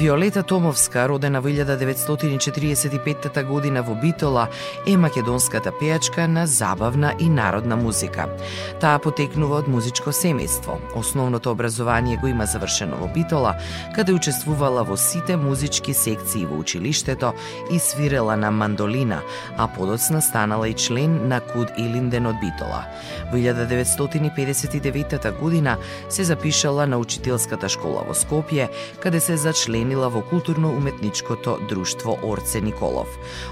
Виолета Томовска, родена во 1945 година во Битола, е македонската пејачка на забавна и народна музика. Таа потекнува од музичко семејство. Основното образование го има завршено во Битола, каде учествувала во сите музички секции во училиштето и свирела на мандолина, а подоцна станала и член на Куд Илинден од Битола. Во 1959 година се запишала на учителската школа во Скопје, каде се зачлени учленила во културно-уметничкото друштво Орце Николов.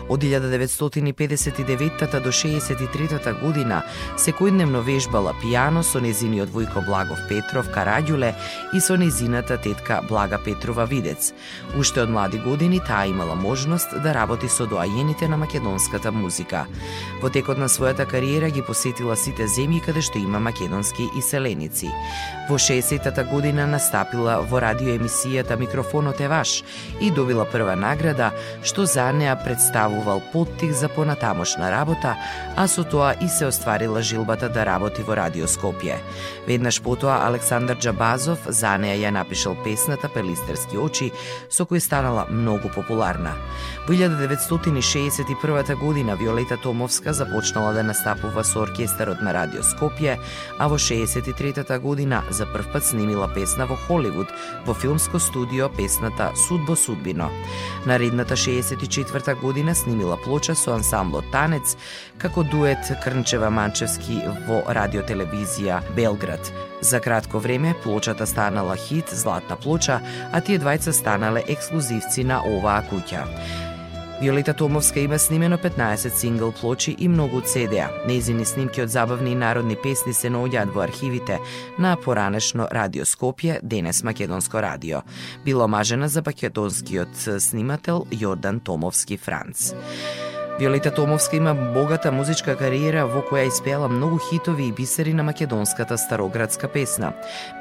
Од 1959 до 63 година секојдневно вежбала пијано со незиниот војко Благов Петров Караѓуле и со незината тетка Блага Петрова Видец. Уште од млади години таа имала можност да работи со доајените на македонската музика. Во текот на својата кариера ги посетила сите земји каде што има македонски иселеници. Во 60-та година настапила во радиоемисијата Микрофонот е певаш и добила прва награда, што за неа представувал поттик за понатамошна работа, а со тоа и се остварила жилбата да работи во Радио Скопје. Веднаш потоа Александар Джабазов за неа ја напишал песната Пелистерски очи, со кој станала многу популарна. Во 1961 година Виолета Томовска започнала да настапува со оркестарот на Радио Скопје, а во 63 година за прв пат снимила песна во Холивуд, во филмско студио песната песната Судбо Судбино. Наредната 64 година снимила плоча со ансамблот Танец како дует Крнчева Манчевски во радиотелевизија Белград. За кратко време плочата станала хит Златна плоча, а тие двајца станале ексклузивци на оваа куќа. Виолета Томовска има снимено 15 сингл плочи и многу CD-а. Нејзини снимки од забавни и народни песни се наоѓаат во архивите на поранешно Радио Скопје, денес Македонско радио. Било мажена за македонскиот снимател Јордан Томовски Франц. Виолета Томовска има богата музичка кариера во која испеала многу хитови и бисери на македонската староградска песна.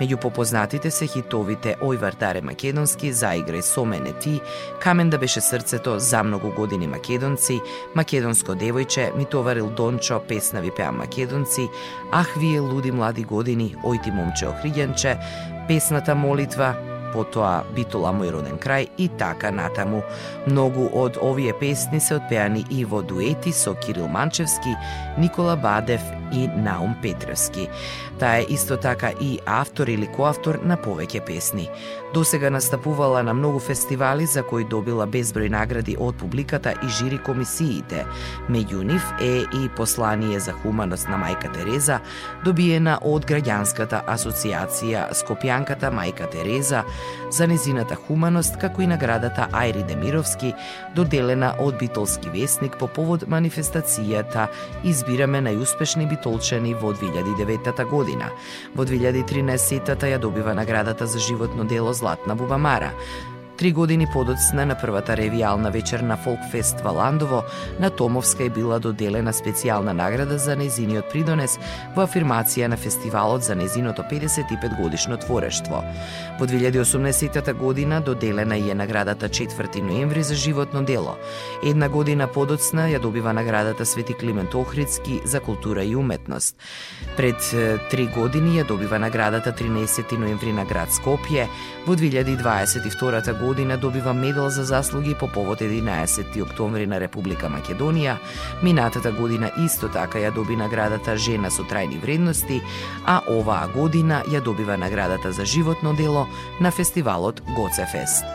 Меѓу попознатите се хитовите Ој вардаре македонски, Заиграј со мене ти, Камен да беше срцето, За многу години македонци, Македонско девојче, Ми товарил Дончо, Песна ви пеам македонци, Ах вие луди млади години, Ој ти момче охриѓанче, Песната молитва, потоа Битола мој роден крај и така натаму. Многу од овие песни се отпеани и во дуети со Кирил Манчевски, Никола Бадев и Наум Петревски. Таа е исто така и автор или коавтор на повеќе песни. До сега настапувала на многу фестивали за кои добила безброј награди од публиката и жири комисиите. Меѓу нив е и послание за хуманост на мајка Тереза, добиена од граѓанската асоциација Скопјанката мајка Тереза за незината хуманост, како и наградата Ајри Демировски, доделена од Битолски вестник по повод манифестацијата Избираме најуспешни битолчани во 2009 година. Во 2013 ја добива наградата за животно дело Златна бубамара. Три години подоцна на првата ревијална вечер на Фолкфест Валандово, на Томовска е била доделена специјална награда за незиниот придонес во афирмација на фестивалот за незиното 55 годишно творештво. Во 2018 година доделена е наградата 4 ноември за животно дело. Една година подоцна ја добива наградата Свети Климент Охридски за култура и уметност. Пред три години ја добива наградата 13 ноември на град Скопје. Во 2022 година добива медал за заслуги по повод 11 октомври на Република Македонија. Минатата година исто така ја доби наградата Жена со трајни вредности, а оваа година ја добива наградата за животно дело на фестивалот Гоцефест.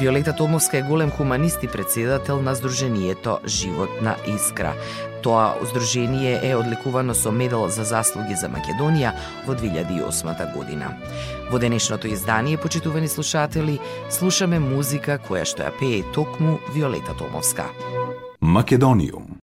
Виолета Томовска е голем хуманист и председател на Сдруженијето Животна искра. Тоа здружение е одликувано со медал за заслуги за Македонија во 2008 година. Во денешното издание, почитувани слушатели, слушаме музика која што ја пее токму Виолета Томовска. Македониум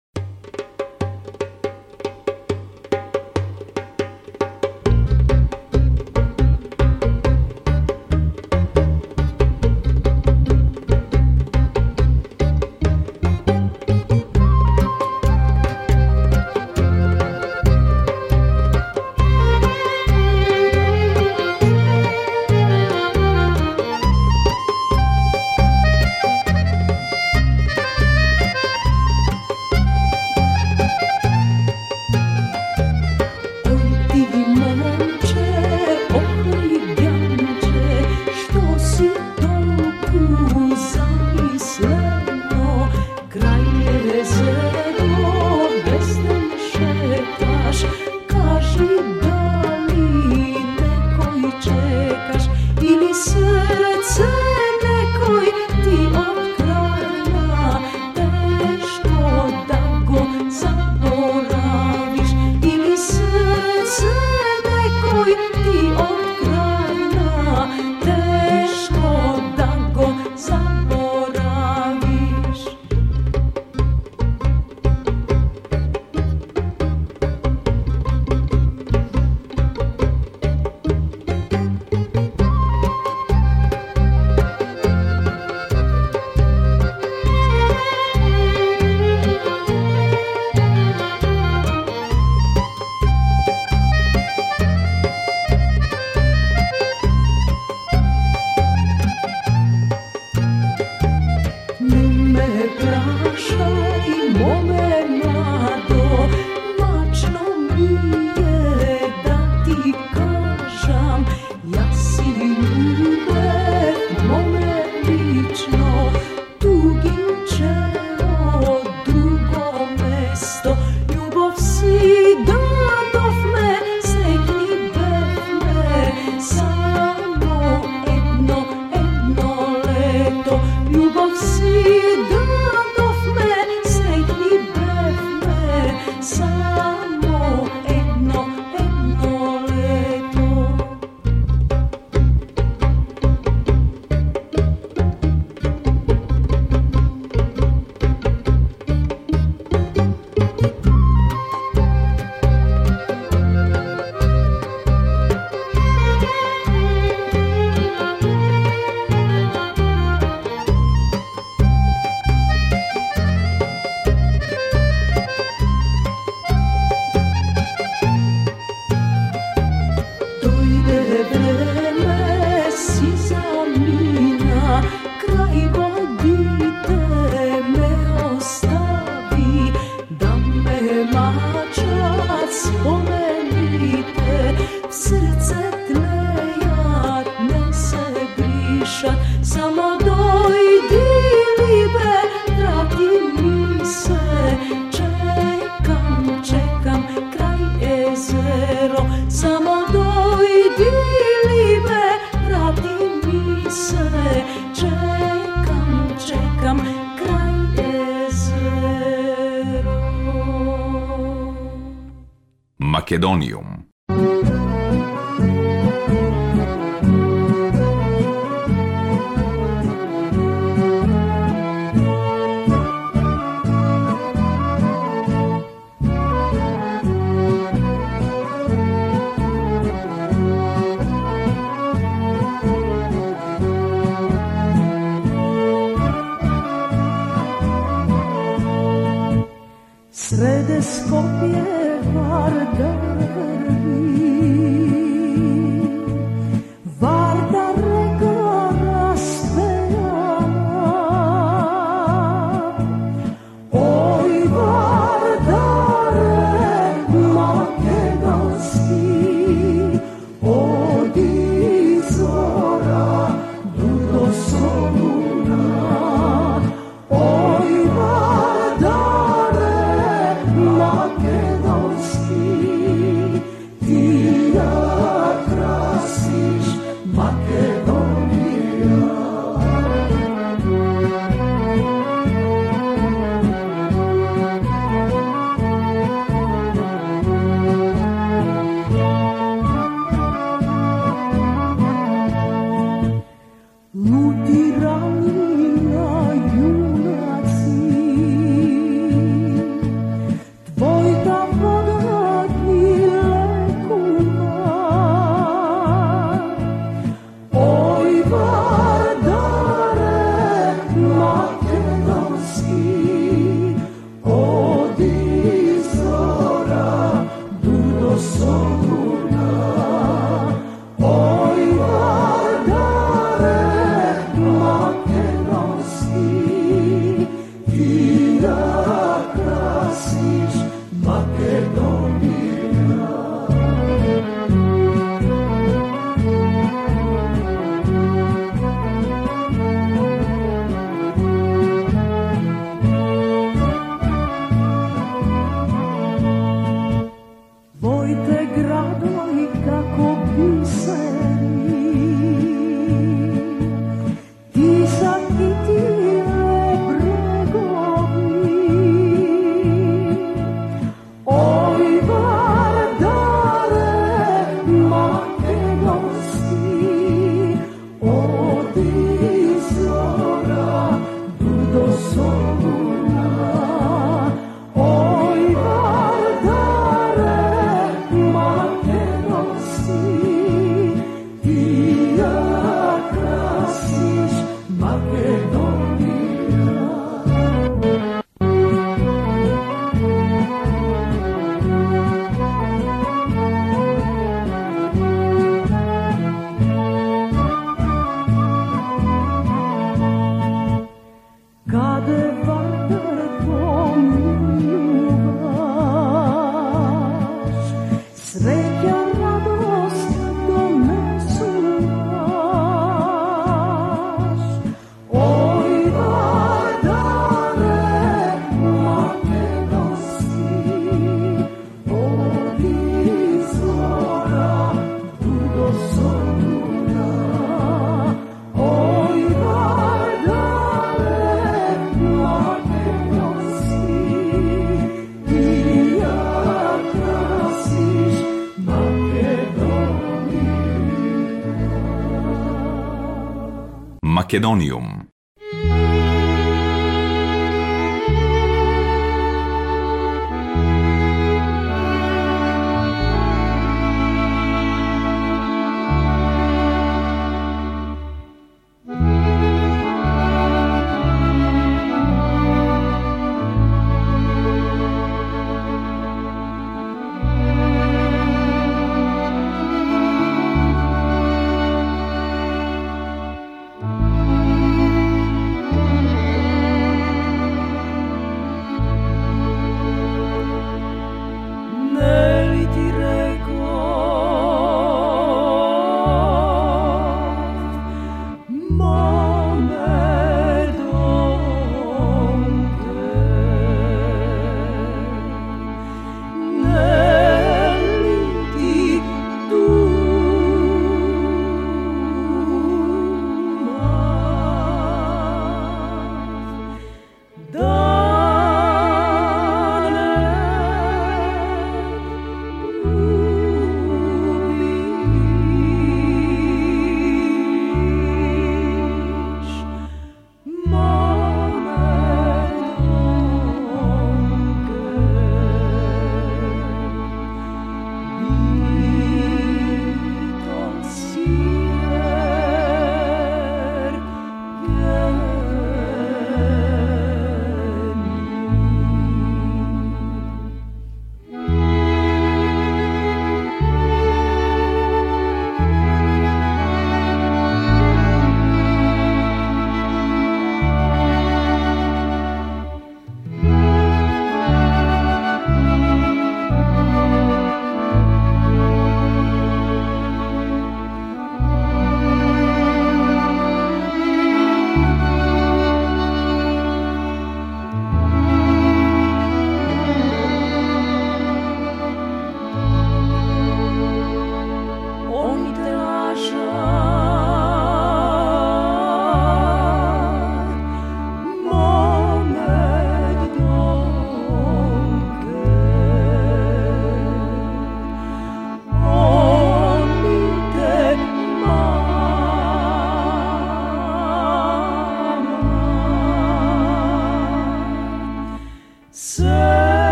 Македониум. Македониум.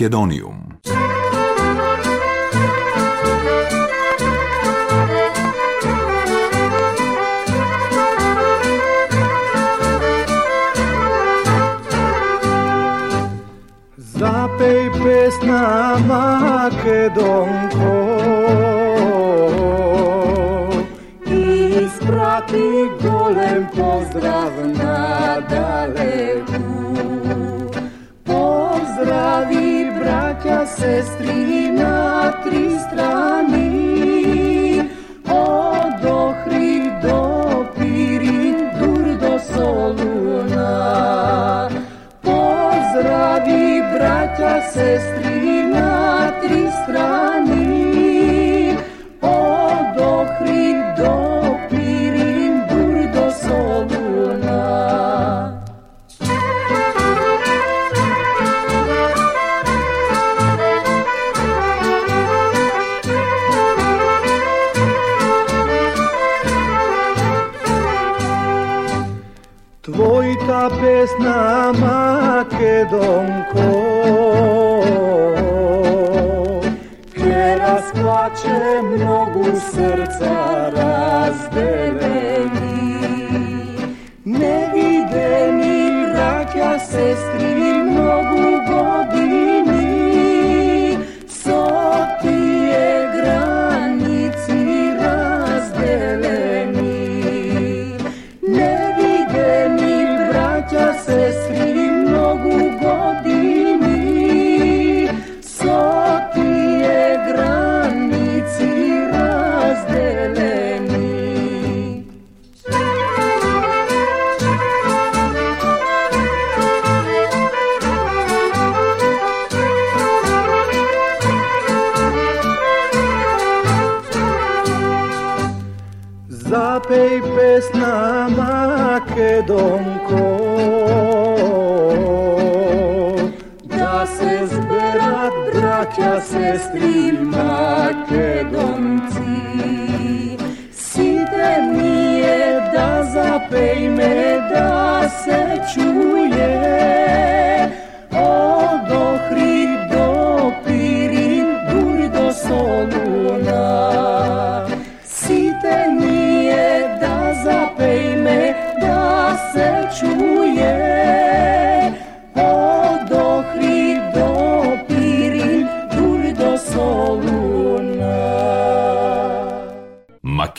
Македониум. Запеј песна Македонка Christmas.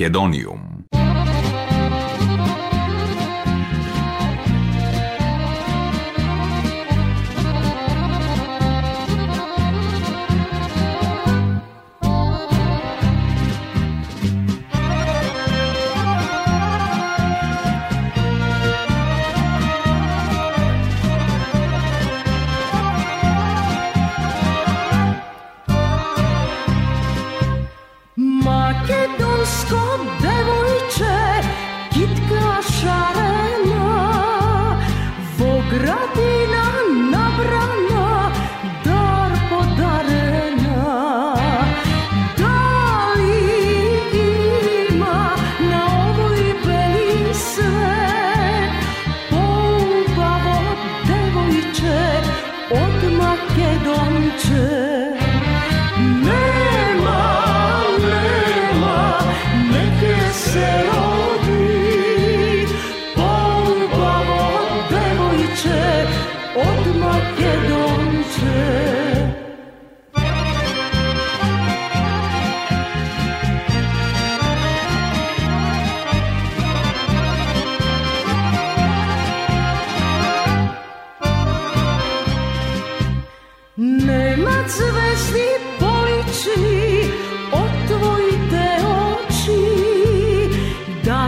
Македониум.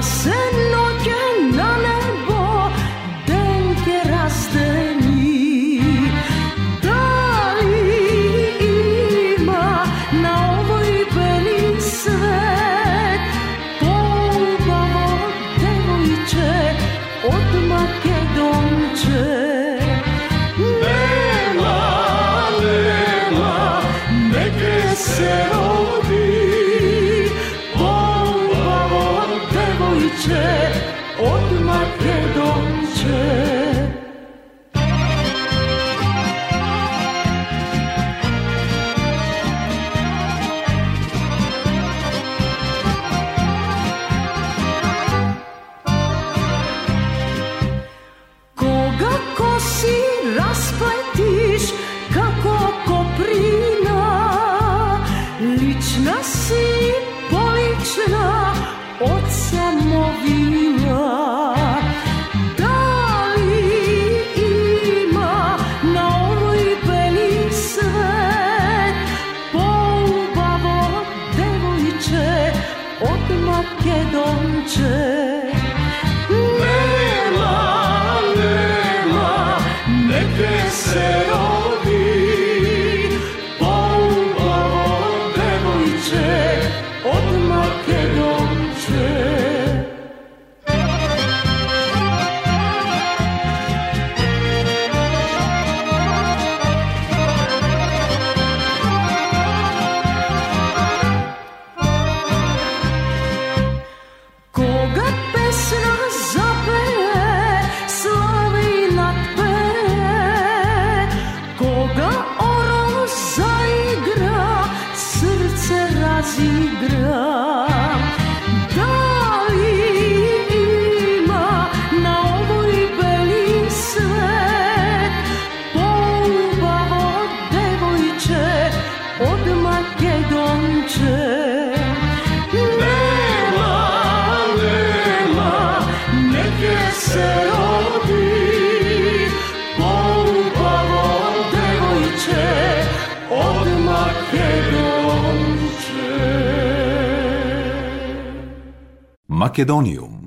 Се Македониум.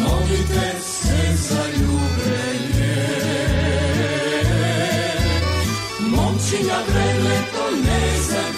molite se za ljubljenje. Momčina vrele to ne završenje,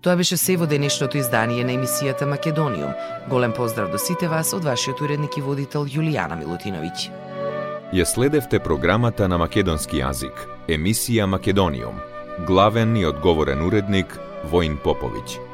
Тоа беше се во денешното издание на емисијата Македониум. Голем поздрав до сите вас од вашиот уредник и водител Јулијана Милутиновиќ. Ја следевте програмата на македонски јазик, емисија Македониум. Главен и одговорен уредник Воин Поповиќ.